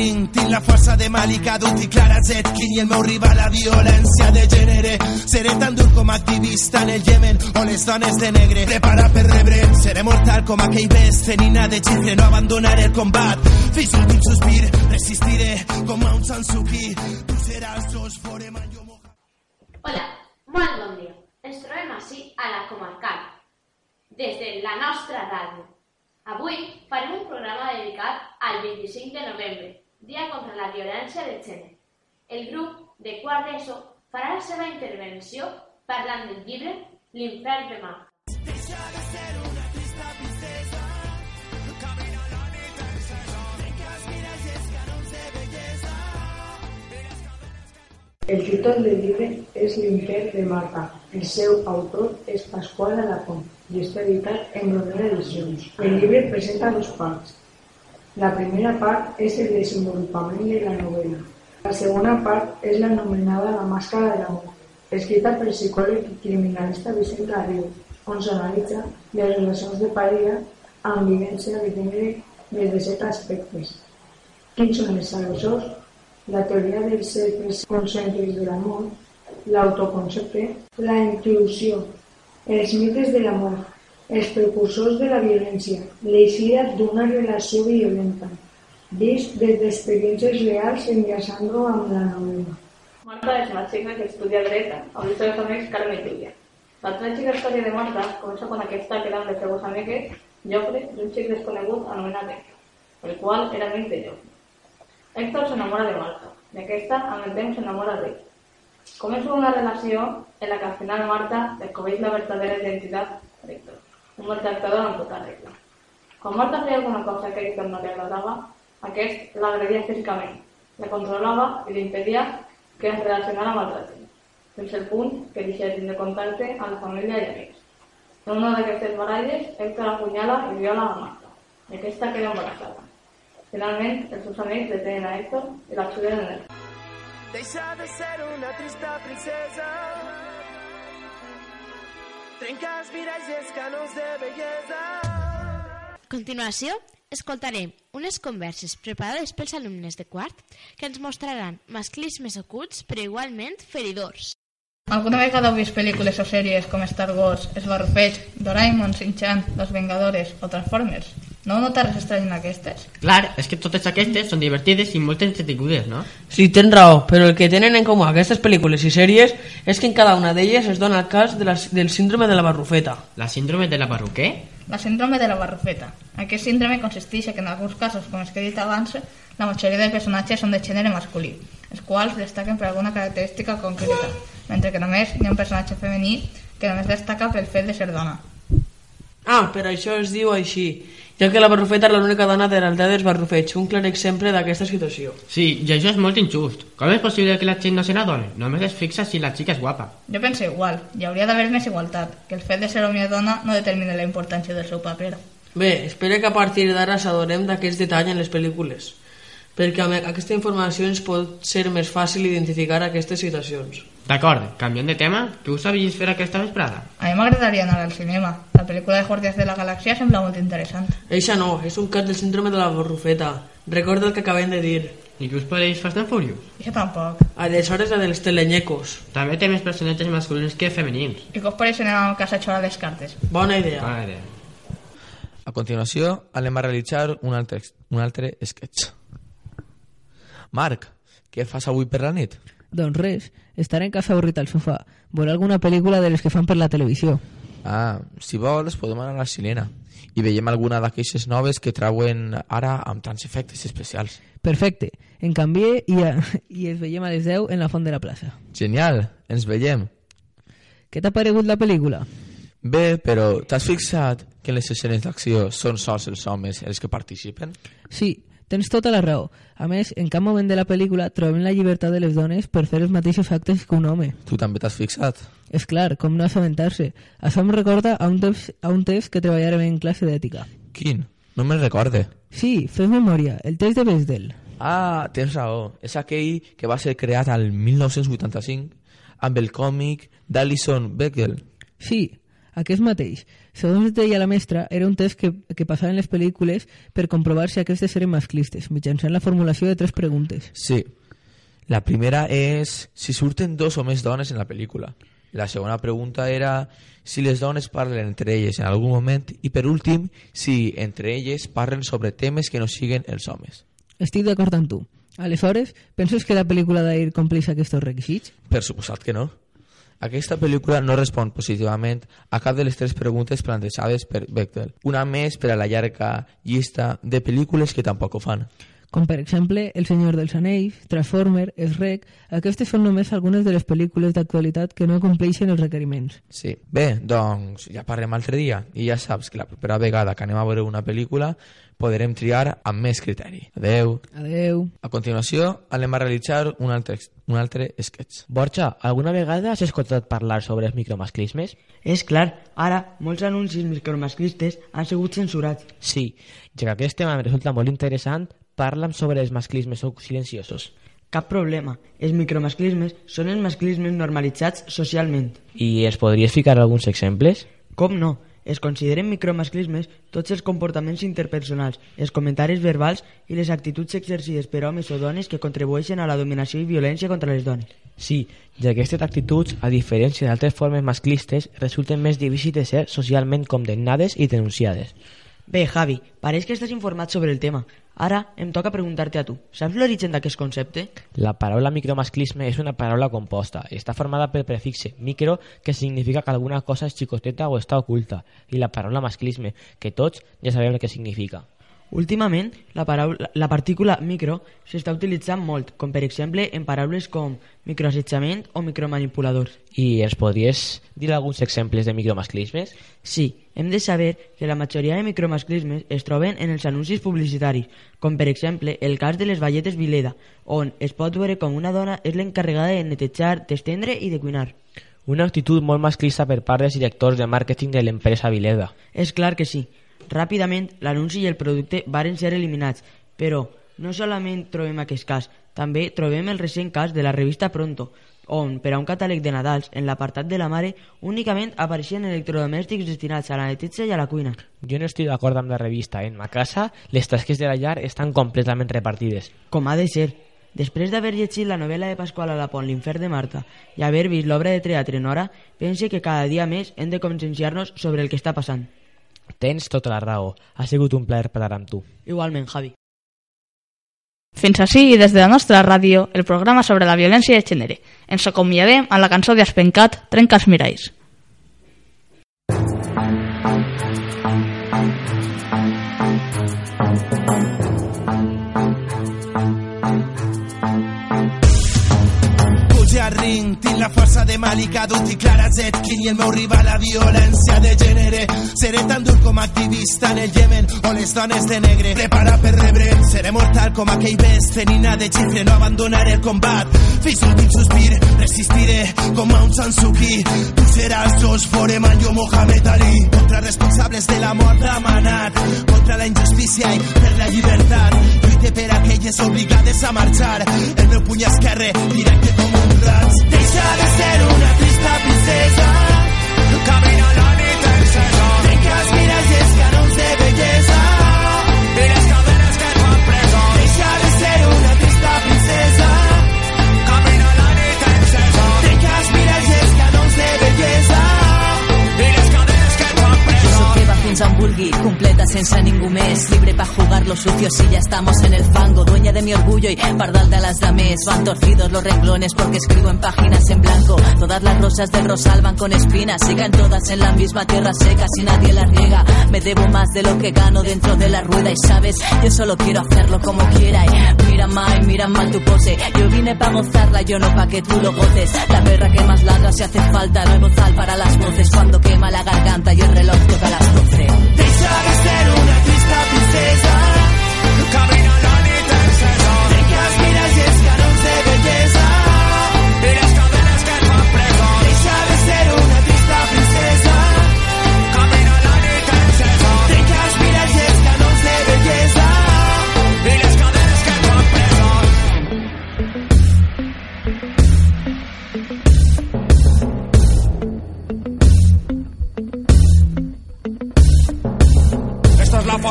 Ring. Tinc la força de Malika Dut i Clara Zetkin i el meu rival la violència de gènere. Seré tan dur com activista en el Yemen o les dones de negre. Prepara per rebre, seré mortal com aquell best, nina de xifre, no abandonaré el combat. Fins l'últim sospir, resistiré com a un Sansuki. Tu seràs Josh Foreman, jo Mohammed. Hola, molt bon dia. Ens trobem així a la Comarcal, des de la nostra ràdio. Avui farem un programa dedicat al 25 de novembre, Dia contra la Violència de Gènere. El grup de quart d'ESO farà la seva intervenció parlant del llibre L'infern de mà. El títol del llibre és L'infern de Marta. El seu autor és Pasqual Alacón i està editat en Rodera Edicions. El llibre presenta dos parts. La primera part és el desenvolupament de la novel·la. La segona part és l'anomenada La màscara de l'amor, escrita pel psicòleg i criminalista Vicent Garrido, on s'analitza les relacions de parella amb vivència de gènere des de set aspectes. Quins són els agressors, la teoria dels cercles concèntrics de l'amor, l'autoconcepte, la intuïció, els mites de l'amor, els precursors de la violència, l'eixida d'una relació violenta, vist des d'experiències reals enllaçant-ho amb la novel·la. Marta és una xica que estudia dret amb els seus amics Carme i Júlia. La tràgica història de Marta comença quan aquesta queda amb les seves amigues Jofre i un xic desconegut anomenat Héctor, el qual era amic de Jofre. Héctor s'enamora de Marta i aquesta amb el temps s'enamora d'ell. Comença una relació en la que al final Marta descobreix la verdadera identitat d'Héctor, un maltractador en tota regla. Quan Marta feia alguna cosa que a Héctor no li agradava, aquest l'agredia físicament, la controlava i li impedia que es relacionara amb altra gent, fins al punt que deixa de contacte amb la família i amics. En una d'aquestes baralles, Héctor apunyala i viola a Marta, i aquesta queda embarassada. Finalment, els seus amics detenen a Héctor i l'excluden en el Deixa de ser una trista princesa Trenca els miralls i els canons de bellesa A continuació, escoltarem unes converses preparades pels alumnes de quart que ens mostraran masclismes ocults però igualment feridors. Alguna vegada heu vist pel·lícules o sèries com Star Wars, Esbarrufeig, Doraemon, Shin-Chan, Los Vengadores o Transformers? No res estrany en aquestes? Clar, és que totes aquestes són divertides i molt entretingudes, no? Sí, tens raó, però el que tenen en comú aquestes pel·lícules i sèries és que en cada una d'elles es dona el cas de la, del síndrome de la barrufeta. La síndrome de la barroquer? La síndrome de la barrufeta. Aquest síndrome consisteix en que en alguns casos, com es que he dit abans, la majoria dels personatges són de gènere masculí, els quals destaquen per alguna característica concreta, mentre que només hi ha un personatge femení que només destaca pel fet de ser dona. Ah, per això es diu així, ja que la barrufeta és l'única dona de l'aldea dels barrufets, un clar exemple d'aquesta situació. Sí, i això és molt injust. Com és possible que la gent no se n'adoni? Només es fixa si la xica és guapa. Jo penso igual, hi hauria d'haver més igualtat, que el fet de ser o dona no determina la importància del seu paper. Bé, espero que a partir d'ara s'adonem d'aquests detalls en les pel·lícules, perquè amb aquesta informació ens pot ser més fàcil identificar aquestes situacions. D'acord, canviant de tema, què us havies fer aquesta vesprada? A mi m'agradaria anar al cinema. La pel·lícula de Guardians de la Galàxia sembla molt interessant. Eixa no, és un cas del síndrome de la barrufeta. Recorda el que acabem de dir. I què us pareix Fast and Furious? Això tampoc. Aleshores la dels telenyecos. També té més personatges masculins que femenins. I que us pareix anar a casa a xorar les cartes? Bona idea. Bona idea. A continuació, anem a realitzar un altre, un altre sketch. Marc, què fas avui per la nit? Doncs res, estaré en casa avorrit al sofà. Veuré alguna pel·lícula de les que fan per la televisió. Ah, si vols, podem anar a la Silena i veiem alguna d'aquestes noves que trauen ara amb tants efectes especials. Perfecte, en canvié i, a, i ens veiem a les 10 en la font de la plaça. Genial, ens veiem. Què t'ha paregut la pel·lícula? Bé, però t'has fixat que en les escenes d'acció són sols els homes els que participen? Sí, tens tota la raó. A més, en cap moment de la pel·lícula trobem la llibertat de les dones per fer els mateixos actes que un home. Tu també t'has fixat? És clar, com no assabentar-se. Això em recorda a un, temps, a un test que treballarem en classe d'ètica. Quin? No me'n recorde. Sí, fes memòria, el test de Bechdel. Ah, tens raó. És aquell que va ser creat al 1985 amb el còmic d'Alison Bechdel. Sí, Aquest mateix, segons deia la mestra, era un test que, que passaven les pel·lícules per comprovar si aquestes eren masclistes, mitjançant la formulació de tres preguntes. Sí. La primera és si surten dos o més dones en la pel·lícula. La segona pregunta era si les dones parlen entre elles en algun moment i per últim, si entre elles parlen sobre temes que no siguen els homes. Estic d'acord amb tu. Aleshores, penses que la pel·lícula d'ahir compleix aquests requisits? Per suposat que no. Aquesta pel·lícula no respon positivament a cap de les tres preguntes plantejades per Bechtel. Una més per a la llarga llista de pel·lícules que tampoc ho fan. Com per exemple El Senyor dels Anells, Transformer, Shrek... Aquestes són només algunes de les pel·lícules d'actualitat que no compleixen els requeriments. Sí. Bé, doncs ja parlem altre dia i ja saps que la propera vegada que anem a veure una pel·lícula podrem triar amb més criteri. Adeu. Adeu. A continuació anem a realitzar un altre, un altre sketch. Borja, alguna vegada has escoltat parlar sobre els micromasclismes? És clar, ara molts anuncis micromasclistes han sigut censurats. Sí, ja que aquest tema em resulta molt interessant, parla'm sobre els masclismes silenciosos. Cap problema. Els micromasclismes són els masclismes normalitzats socialment. I es podries ficar alguns exemples? Com no? Es consideren micromasclismes tots els comportaments interpersonals, els comentaris verbals i les actituds exercides per homes o dones que contribueixen a la dominació i violència contra les dones. Sí, ja que aquestes actituds, a diferència d'altres formes masclistes, resulten més difícils de ser socialment condemnades i denunciades. Bé, Javi, pareix que estàs informat sobre el tema. Ara em toca preguntar-te a tu. Saps l'origen d'aquest concepte? La paraula micromasclisme és una paraula composta. Està formada pel prefixe micro, que significa que alguna cosa és xicoteta o està oculta, i la paraula masclisme, que tots ja sabem el que significa. Últimament, la, paraula, la partícula micro s'està utilitzant molt, com per exemple en paraules com microassetjament o micromanipuladors. I ens podries dir alguns exemples de micromasclismes? Sí, hem de saber que la majoria de micromasclismes es troben en els anuncis publicitaris, com per exemple el cas de les balletes Vileda, on es pot veure com una dona és l'encarregada de netejar, d'estendre i de cuinar. Una actitud molt masclista per part dels directors de màrqueting de l'empresa Vileda. És clar que sí. Ràpidament, l'anunci i el producte varen ser eliminats, però no solament trobem aquest cas, també trobem el recent cas de la revista Pronto, on, per a un catàleg de Nadals, en l'apartat de la mare, únicament apareixien electrodomèstics destinats a la neteja i a la cuina. Jo no estic d'acord amb la revista. En ma casa, les tasques de la llar estan completament repartides. Com ha de ser. Després d'haver llegit la novel·la de Pasqual Alapont, L'infern de Marta, i haver vist l'obra de teatre Nora, pense que cada dia més hem de conscienciar-nos sobre el que està passant. Tens tota la raó. Ha sigut un plaer parlar amb tu. Igualment, Javi. Fins així i des de la nostra ràdio, el programa sobre la violència de gènere. Ens acomiadem amb la cançó d'Espencat, Trenca els miralls. Puja al força de Malika Dut i Clara Zetkin i el meu rival la violència de gènere. Seré tan dur com activista en el Yemen o les dones de negre. Prepara per rebre, seré mortal com aquell best, nina de xifre, no abandonaré el combat. Fins l'últim sospir, resistiré com a un Sansuki. Tu seràs Josh Foreman, jo Mohamed Ali. Contra responsables de la mort d'Amanat, contra la injustícia i per la llibertat. Lluite per aquelles obligades a marxar. El meu puny esquerre, directe com un raig. Deixa de ser una trista princesa. Camina la sucios y ya estamos en el fango, dueña de mi orgullo y pardal de las dames, van torcidos los renglones porque escribo en páginas en blanco, todas las rosas del rosal van con espinas, y caen todas en la misma tierra seca si nadie las riega, me debo más de lo que gano dentro de la rueda. Y sabes, yo solo quiero hacerlo como quiera. Mira mal, mira mal tu pose, yo vine pa gozarla, yo no pa que tú lo goces, la perra que más ladra si hace falta, nuevo tal para las voces. Cuando quema la garganta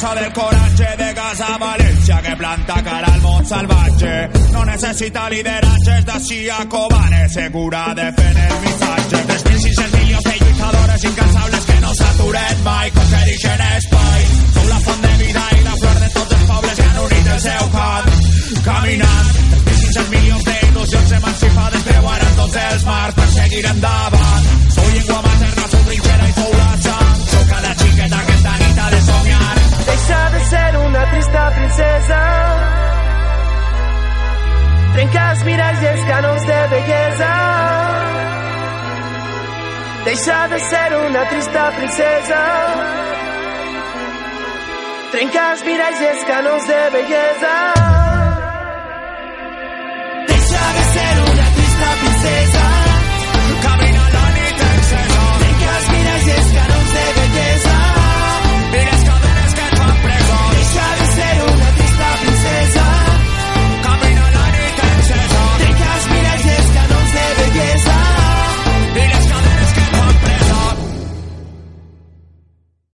cosa del coraje de casa Valencia que planta cara al Monsalvaje. No necesita lideratges de Sia Cobane, segura de fer el. Princesa Trenca els miralls i els canons de bellesa Deixa de ser una trista princesa. Trenca els miralls i els canons de bellesa